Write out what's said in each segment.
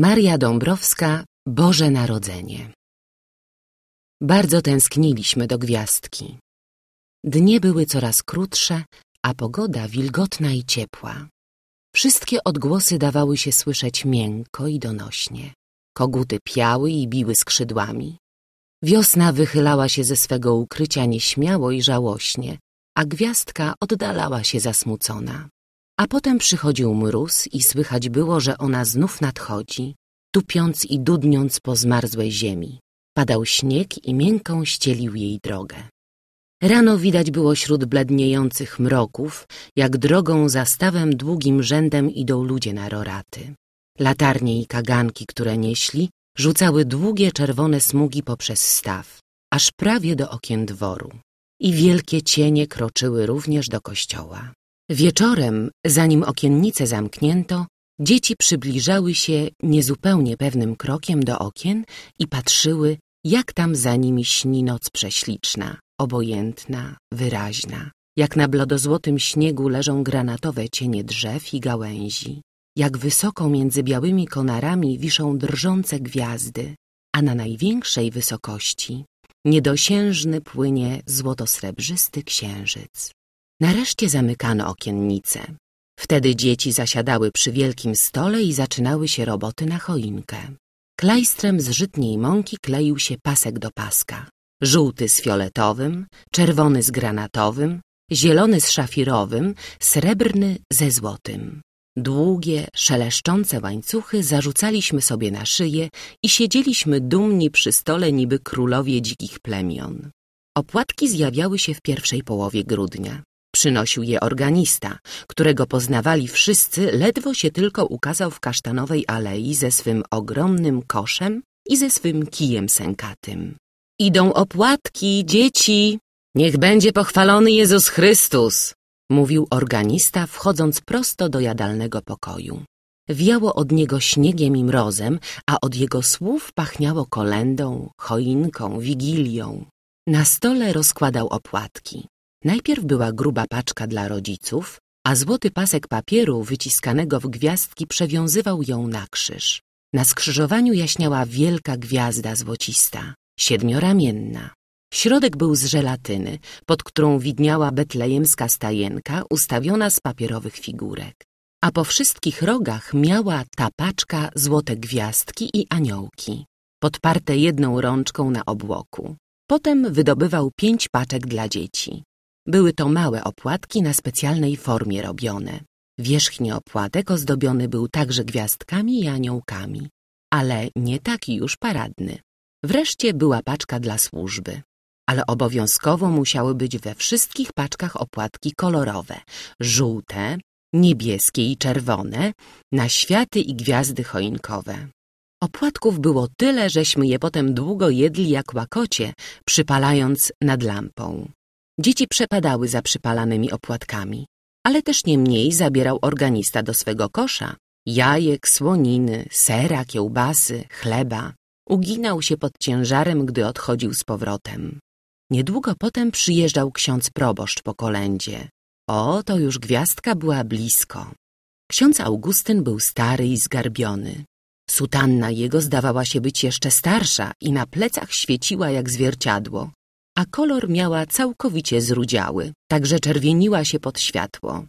Maria Dąbrowska Boże Narodzenie Bardzo tęskniliśmy do gwiazdki. Dnie były coraz krótsze, a pogoda wilgotna i ciepła. Wszystkie odgłosy dawały się słyszeć miękko i donośnie. Koguty piały i biły skrzydłami. Wiosna wychylała się ze swego ukrycia nieśmiało i żałośnie, a gwiazdka oddalała się zasmucona. A potem przychodził mróz i słychać było, że ona znów nadchodzi, tupiąc i dudniąc po zmarzłej ziemi. Padał śnieg i miękką ścielił jej drogę. Rano widać było śród bledniejących mroków, jak drogą za stawem długim rzędem idą ludzie na roraty. Latarnie i kaganki, które nieśli, rzucały długie czerwone smugi poprzez staw, aż prawie do okien dworu. I wielkie cienie kroczyły również do kościoła. Wieczorem, zanim okiennice zamknięto, dzieci przybliżały się niezupełnie pewnym krokiem do okien i patrzyły, jak tam za nimi śni noc prześliczna, obojętna, wyraźna, jak na blodozłotym śniegu leżą granatowe cienie drzew i gałęzi, jak wysoko między białymi konarami wiszą drżące gwiazdy, a na największej wysokości niedosiężny płynie złotosrebrzysty księżyc. Nareszcie zamykano okiennice. Wtedy dzieci zasiadały przy wielkim stole i zaczynały się roboty na choinkę. Klajstrem z żytniej mąki kleił się pasek do paska. Żółty z fioletowym, czerwony z granatowym, zielony z szafirowym, srebrny ze złotym. Długie, szeleszczące łańcuchy zarzucaliśmy sobie na szyję i siedzieliśmy dumni przy stole niby królowie dzikich plemion. Opłatki zjawiały się w pierwszej połowie grudnia. Przynosił je organista, którego poznawali wszyscy, ledwo się tylko ukazał w kasztanowej alei ze swym ogromnym koszem i ze swym kijem sękatym. Idą opłatki, dzieci! Niech będzie pochwalony Jezus Chrystus! Mówił organista, wchodząc prosto do jadalnego pokoju. Wiało od niego śniegiem i mrozem, a od jego słów pachniało kolendą, choinką, wigilią. Na stole rozkładał opłatki. Najpierw była gruba paczka dla rodziców, a złoty pasek papieru wyciskanego w gwiazdki przewiązywał ją na krzyż. Na skrzyżowaniu jaśniała wielka gwiazda złocista, siedmioramienna. Środek był z żelatyny, pod którą widniała betlejemska stajenka ustawiona z papierowych figurek. A po wszystkich rogach miała ta paczka złote gwiazdki i aniołki, podparte jedną rączką na obłoku. Potem wydobywał pięć paczek dla dzieci. Były to małe opłatki na specjalnej formie robione. Wierzchni opłatek ozdobiony był także gwiazdkami i aniołkami, ale nie taki już paradny. Wreszcie była paczka dla służby, ale obowiązkowo musiały być we wszystkich paczkach opłatki kolorowe, żółte, niebieskie i czerwone, na światy i gwiazdy choinkowe. Opłatków było tyle, żeśmy je potem długo jedli jak łakocie, przypalając nad lampą. Dzieci przepadały za przypalanymi opłatkami, ale też nie mniej zabierał organista do swego kosza jajek, słoniny, sera, kiełbasy, chleba. Uginał się pod ciężarem, gdy odchodził z powrotem. Niedługo potem przyjeżdżał ksiądz proboszcz po kolędzie. O, to już gwiazdka była blisko. Ksiądz Augustyn był stary i zgarbiony. Sutanna jego zdawała się być jeszcze starsza i na plecach świeciła jak zwierciadło a kolor miała całkowicie zrudziały, także czerwieniła się pod światło.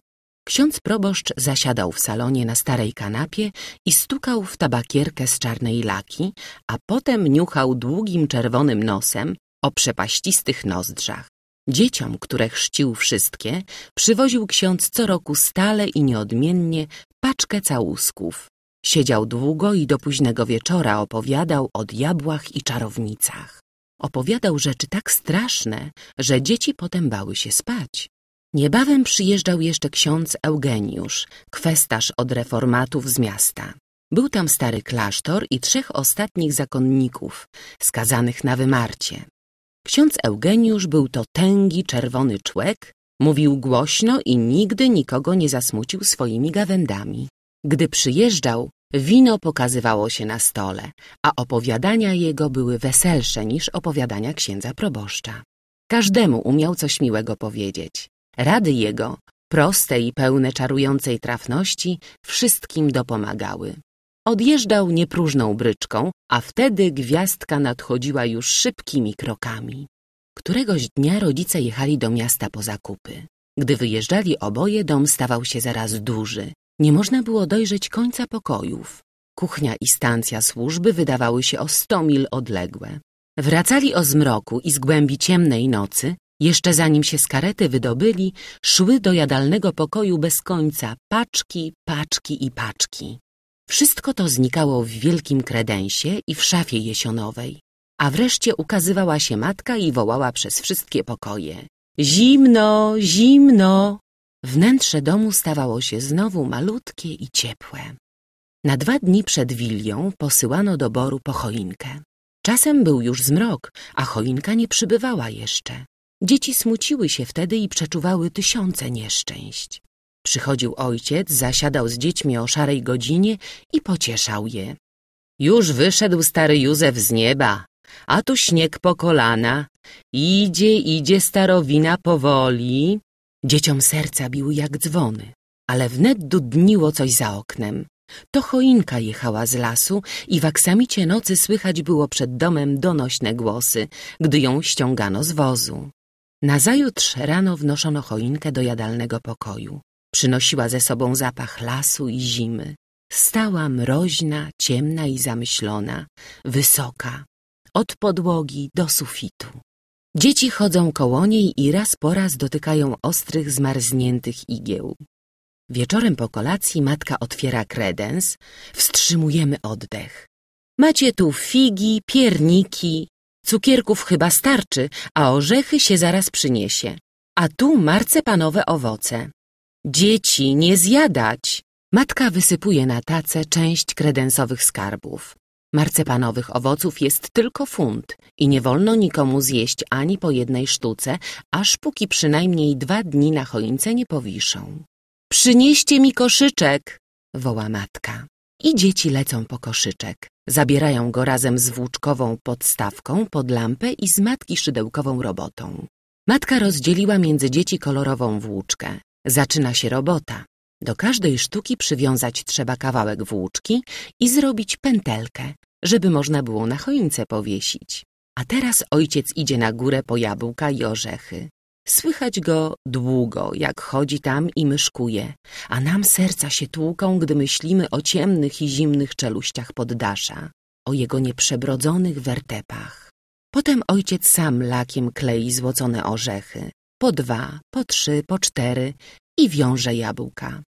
Ksiądz proboszcz zasiadał w salonie na starej kanapie i stukał w tabakierkę z czarnej laki, a potem niuchał długim czerwonym nosem o przepaścistych nozdrzach. Dzieciom, które chrzcił wszystkie, przywoził ksiądz co roku stale i nieodmiennie paczkę całusków. Siedział długo i do późnego wieczora opowiadał o diabłach i czarownicach. Opowiadał rzeczy tak straszne, że dzieci potem bały się spać. Niebawem przyjeżdżał jeszcze ksiądz Eugeniusz, kwestarz od reformatów z miasta. Był tam stary klasztor i trzech ostatnich zakonników, skazanych na wymarcie. Ksiądz Eugeniusz był to tęgi, czerwony człek, mówił głośno i nigdy nikogo nie zasmucił swoimi gawędami. Gdy przyjeżdżał, Wino pokazywało się na stole, a opowiadania jego były weselsze niż opowiadania księdza proboszcza. Każdemu umiał coś miłego powiedzieć. Rady jego, proste i pełne czarującej trafności, wszystkim dopomagały. Odjeżdżał niepróżną bryczką, a wtedy gwiazdka nadchodziła już szybkimi krokami. Któregoś dnia rodzice jechali do miasta po zakupy. Gdy wyjeżdżali oboje, dom stawał się zaraz duży. Nie można było dojrzeć końca pokojów. Kuchnia i stacja służby wydawały się o sto mil odległe. Wracali o zmroku i z głębi ciemnej nocy, jeszcze zanim się z karety wydobyli, szły do jadalnego pokoju bez końca paczki, paczki i paczki. Wszystko to znikało w wielkim kredensie i w szafie jesionowej, a wreszcie ukazywała się matka i wołała przez wszystkie pokoje. Zimno, zimno! Wnętrze domu stawało się znowu malutkie i ciepłe. Na dwa dni przed wilią posyłano do boru po choinkę. Czasem był już zmrok, a choinka nie przybywała jeszcze. Dzieci smuciły się wtedy i przeczuwały tysiące nieszczęść. Przychodził ojciec, zasiadał z dziećmi o szarej godzinie i pocieszał je. Już wyszedł stary Józef z nieba, a tu śnieg po kolana. Idzie, idzie starowina powoli. Dzieciom serca biły jak dzwony, ale wnet dudniło coś za oknem. To choinka jechała z lasu i w aksamicie nocy słychać było przed domem donośne głosy, gdy ją ściągano z wozu. Nazajutrz rano wnoszono choinkę do jadalnego pokoju. Przynosiła ze sobą zapach lasu i zimy. Stała mroźna, ciemna i zamyślona, wysoka, od podłogi do sufitu. Dzieci chodzą koło niej i raz po raz dotykają ostrych, zmarzniętych igieł. Wieczorem po kolacji matka otwiera kredens, wstrzymujemy oddech. Macie tu figi, pierniki, cukierków chyba starczy, a orzechy się zaraz przyniesie. A tu marcepanowe owoce. Dzieci, nie zjadać! Matka wysypuje na tacę część kredensowych skarbów. Marcepanowych owoców jest tylko funt i nie wolno nikomu zjeść ani po jednej sztuce, aż póki przynajmniej dwa dni na choince nie powiszą. Przynieście mi koszyczek, woła matka. I dzieci lecą po koszyczek. Zabierają go razem z włóczkową podstawką pod lampę i z matki szydełkową robotą. Matka rozdzieliła między dzieci kolorową włóczkę. Zaczyna się robota. Do każdej sztuki przywiązać trzeba kawałek włóczki i zrobić pętelkę, żeby można było na choince powiesić. A teraz ojciec idzie na górę po jabłka i orzechy. Słychać go długo, jak chodzi tam i myszkuje, a nam serca się tłuką, gdy myślimy o ciemnych i zimnych czeluściach poddasza, o jego nieprzebrodzonych wertepach. Potem ojciec sam lakiem klei złocone orzechy, po dwa, po trzy, po cztery i wiąże jabłka.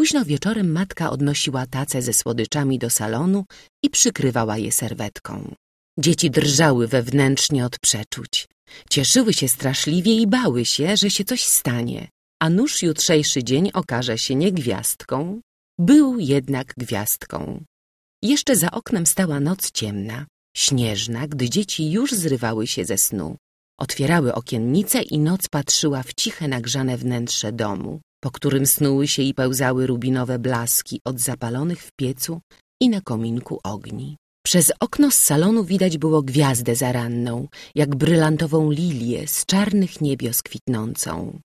Późno wieczorem matka odnosiła tacę ze słodyczami do salonu i przykrywała je serwetką. Dzieci drżały wewnętrznie od przeczuć. Cieszyły się straszliwie i bały się, że się coś stanie, a nuż jutrzejszy dzień okaże się nie gwiazdką. Był jednak gwiazdką. Jeszcze za oknem stała noc ciemna, śnieżna, gdy dzieci już zrywały się ze snu. Otwierały okiennice i noc patrzyła w ciche nagrzane wnętrze domu, po którym snuły się i pełzały rubinowe blaski od zapalonych w piecu i na kominku ogni. Przez okno z salonu widać było gwiazdę zaranną, jak brylantową lilię z czarnych niebios kwitnącą.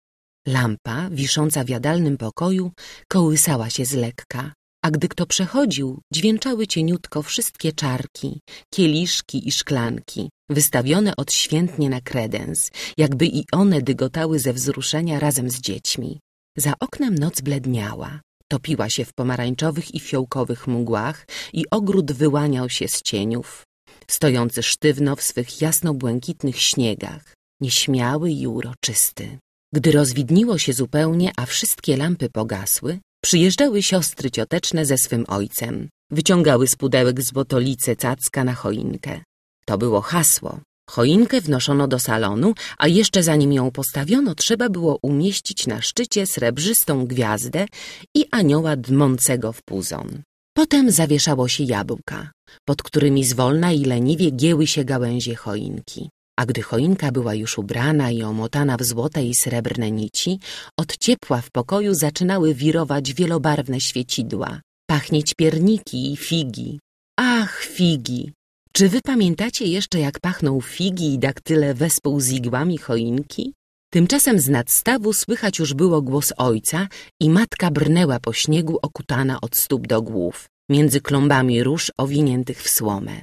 Lampa, wisząca w jadalnym pokoju, kołysała się z lekka, a gdy kto przechodził, dźwięczały cieniutko wszystkie czarki, kieliszki i szklanki, wystawione odświętnie na kredens, jakby i one dygotały ze wzruszenia razem z dziećmi. Za oknem noc bledniała, topiła się w pomarańczowych i fiołkowych mgłach i ogród wyłaniał się z cieniów, stojący sztywno w swych jasno-błękitnych śniegach, nieśmiały i uroczysty. Gdy rozwidniło się zupełnie, a wszystkie lampy pogasły, przyjeżdżały siostry cioteczne ze swym ojcem. Wyciągały z pudełek z botolice cacka na choinkę. To było hasło. Choinkę wnoszono do salonu, a jeszcze zanim ją postawiono, trzeba było umieścić na szczycie srebrzystą gwiazdę i anioła dmącego w puzon. Potem zawieszało się jabłka, pod którymi zwolna i leniwie gieły się gałęzie choinki. A gdy choinka była już ubrana i omotana w złote i srebrne nici, od ciepła w pokoju zaczynały wirować wielobarwne świecidła, pachnieć pierniki i figi. Ach, figi! Czy wy pamiętacie jeszcze, jak pachną figi i daktyle wespół z igłami choinki? Tymczasem z nadstawu słychać już było głos ojca i matka brnęła po śniegu okutana od stóp do głów. między klombami róż owiniętych w słomę.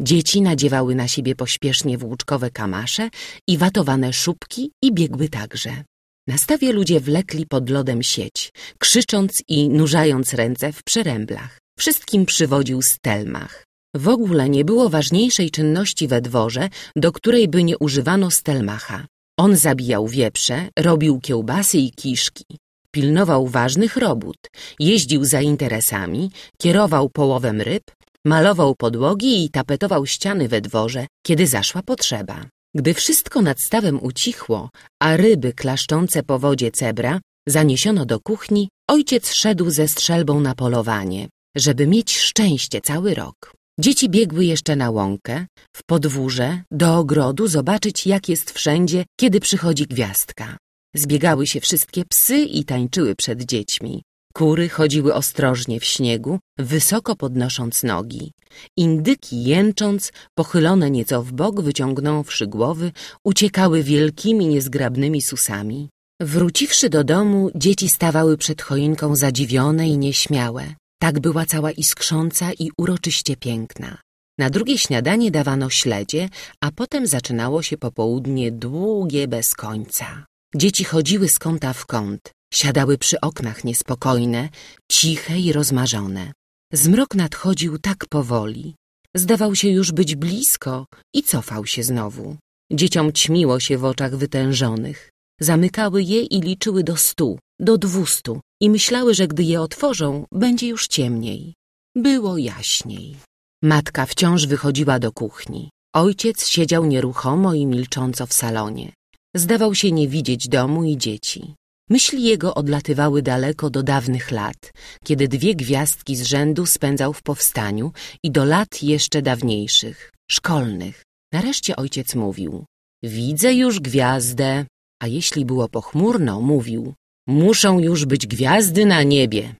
Dzieci nadziewały na siebie pośpiesznie włóczkowe kamasze i watowane szubki i biegły także. Na stawie ludzie wlekli pod lodem sieć, krzycząc i nurzając ręce w przeręblach. Wszystkim przywodził stelmach. W ogóle nie było ważniejszej czynności we dworze, do której by nie używano stelmacha. On zabijał wieprze, robił kiełbasy i kiszki. Pilnował ważnych robót, jeździł za interesami, kierował połowem ryb, malował podłogi i tapetował ściany we dworze, kiedy zaszła potrzeba. Gdy wszystko nad stawem ucichło, a ryby klaszczące po wodzie cebra zaniesiono do kuchni, ojciec szedł ze strzelbą na polowanie, żeby mieć szczęście cały rok. Dzieci biegły jeszcze na łąkę, w podwórze, do ogrodu zobaczyć, jak jest wszędzie, kiedy przychodzi gwiazdka. Zbiegały się wszystkie psy i tańczyły przed dziećmi. Kury chodziły ostrożnie w śniegu, wysoko podnosząc nogi. Indyki, jęcząc, pochylone nieco w bok, wyciągnąwszy głowy, uciekały wielkimi, niezgrabnymi susami. Wróciwszy do domu, dzieci stawały przed choinką zadziwione i nieśmiałe. Tak była cała iskrząca i uroczyście piękna. Na drugie śniadanie dawano śledzie, a potem zaczynało się popołudnie długie bez końca. Dzieci chodziły z kąta w kąt, siadały przy oknach niespokojne, ciche i rozmarzone. Zmrok nadchodził tak powoli. Zdawał się już być blisko i cofał się znowu. Dzieciom ćmiło się w oczach wytężonych. Zamykały je i liczyły do stu, do dwustu i myślały, że gdy je otworzą, będzie już ciemniej. Było jaśniej. Matka wciąż wychodziła do kuchni. Ojciec siedział nieruchomo i milcząco w salonie. Zdawał się nie widzieć domu i dzieci. Myśli jego odlatywały daleko do dawnych lat, kiedy dwie gwiazdki z rzędu spędzał w powstaniu i do lat jeszcze dawniejszych, szkolnych. Nareszcie ojciec mówił, widzę już gwiazdę, a jeśli było pochmurno, mówił, muszą już być gwiazdy na niebie.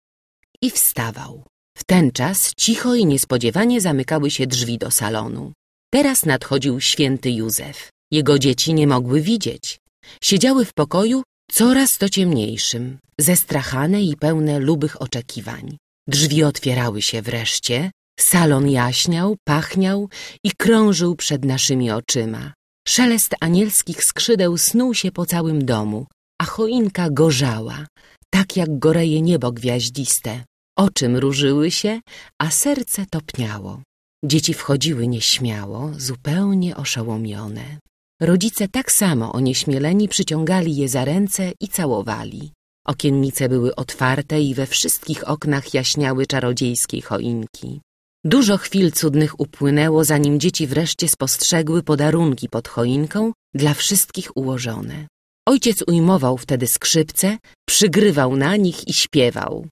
I wstawał. W ten czas cicho i niespodziewanie zamykały się drzwi do salonu. Teraz nadchodził święty Józef. Jego dzieci nie mogły widzieć. Siedziały w pokoju coraz to ciemniejszym, zestrachane i pełne lubych oczekiwań. Drzwi otwierały się wreszcie, salon jaśniał, pachniał i krążył przed naszymi oczyma. Szelest anielskich skrzydeł snuł się po całym domu, a choinka gorzała, tak jak goreje niebo gwiaździste. Oczy mrużyły się, a serce topniało. Dzieci wchodziły nieśmiało, zupełnie oszołomione. Rodzice tak samo onieśmieleni przyciągali je za ręce i całowali. Okiennice były otwarte i we wszystkich oknach jaśniały czarodziejskiej choinki. Dużo chwil cudnych upłynęło, zanim dzieci wreszcie spostrzegły podarunki pod choinką, dla wszystkich ułożone. Ojciec ujmował wtedy skrzypce, przygrywał na nich i śpiewał.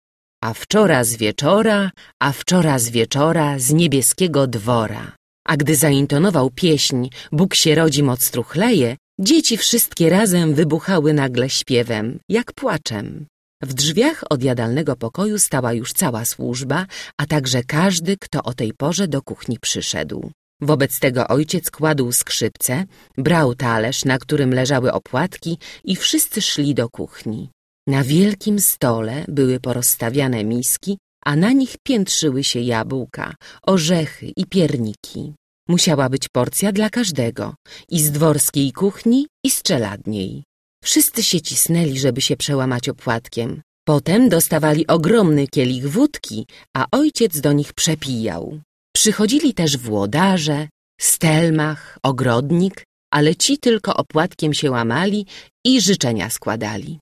A wczora z wieczora, a wczora z wieczora z niebieskiego dwora. A gdy zaintonował pieśń Bóg się rodzi, moc truchleje, dzieci wszystkie razem wybuchały nagle śpiewem, jak płaczem. W drzwiach od jadalnego pokoju stała już cała służba, a także każdy, kto o tej porze do kuchni przyszedł. Wobec tego ojciec kładł skrzypce, brał talerz, na którym leżały opłatki i wszyscy szli do kuchni. Na wielkim stole były porozstawiane miski, a na nich piętrzyły się jabłka, orzechy i pierniki. Musiała być porcja dla każdego, i z dworskiej kuchni, i z czeladniej. Wszyscy się cisnęli, żeby się przełamać opłatkiem. Potem dostawali ogromny kielich wódki, a ojciec do nich przepijał. Przychodzili też włodarze, stelmach, ogrodnik, ale ci tylko opłatkiem się łamali i życzenia składali.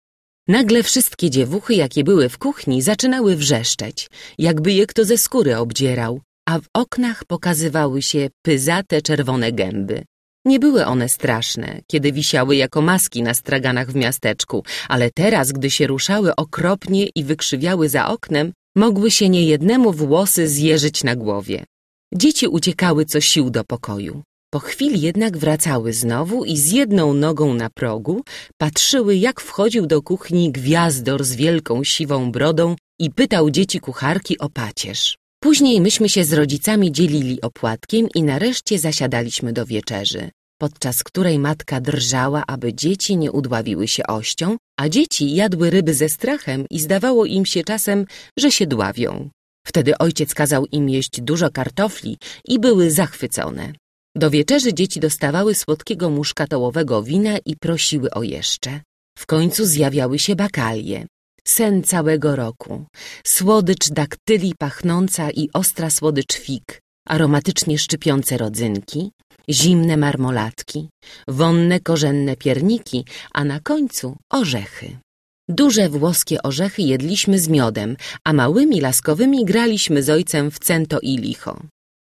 Nagle wszystkie dziewuchy, jakie były w kuchni, zaczynały wrzeszczeć, jakby je kto ze skóry obdzierał, a w oknach pokazywały się pyzate czerwone gęby. Nie były one straszne, kiedy wisiały jako maski na straganach w miasteczku, ale teraz, gdy się ruszały okropnie i wykrzywiały za oknem, mogły się niejednemu włosy zjeżyć na głowie. Dzieci uciekały co sił do pokoju. Po chwili jednak wracały znowu i z jedną nogą na progu patrzyły, jak wchodził do kuchni gwiazdor z wielką siwą brodą i pytał dzieci kucharki o pacierz. Później myśmy się z rodzicami dzielili opłatkiem i nareszcie zasiadaliśmy do wieczerzy, podczas której matka drżała, aby dzieci nie udławiły się ością, a dzieci jadły ryby ze strachem i zdawało im się czasem, że się dławią. Wtedy ojciec kazał im jeść dużo kartofli i były zachwycone. Do wieczerzy dzieci dostawały słodkiego muszkatołowego wina i prosiły o jeszcze. W końcu zjawiały się bakalie. Sen całego roku. Słodycz daktyli pachnąca i ostra słodycz fig. Aromatycznie szczypiące rodzynki. Zimne marmolatki. Wonne korzenne pierniki, a na końcu orzechy. Duże włoskie orzechy jedliśmy z miodem, a małymi laskowymi graliśmy z ojcem w cento i licho.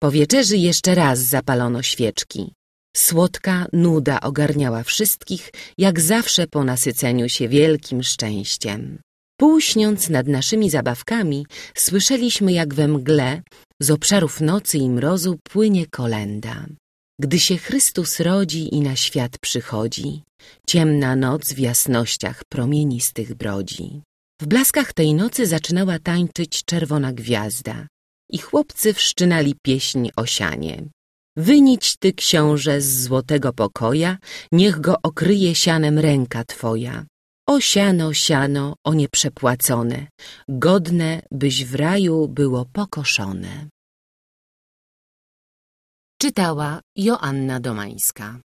Po wieczerzy jeszcze raz zapalono świeczki. Słodka nuda ogarniała wszystkich, jak zawsze po nasyceniu się wielkim szczęściem. Półśniąc nad naszymi zabawkami, słyszeliśmy jak we mgle z obszarów nocy i mrozu płynie kolenda. Gdy się Chrystus rodzi i na świat przychodzi, ciemna noc w jasnościach promienistych brodzi. W blaskach tej nocy zaczynała tańczyć czerwona gwiazda i chłopcy wszczynali pieśń o sianie. Wynić ty, książę, z złotego pokoja, niech go okryje sianem ręka twoja. O siano, siano, o nieprzepłacone, godne, byś w raju było pokoszone. Czytała Joanna Domańska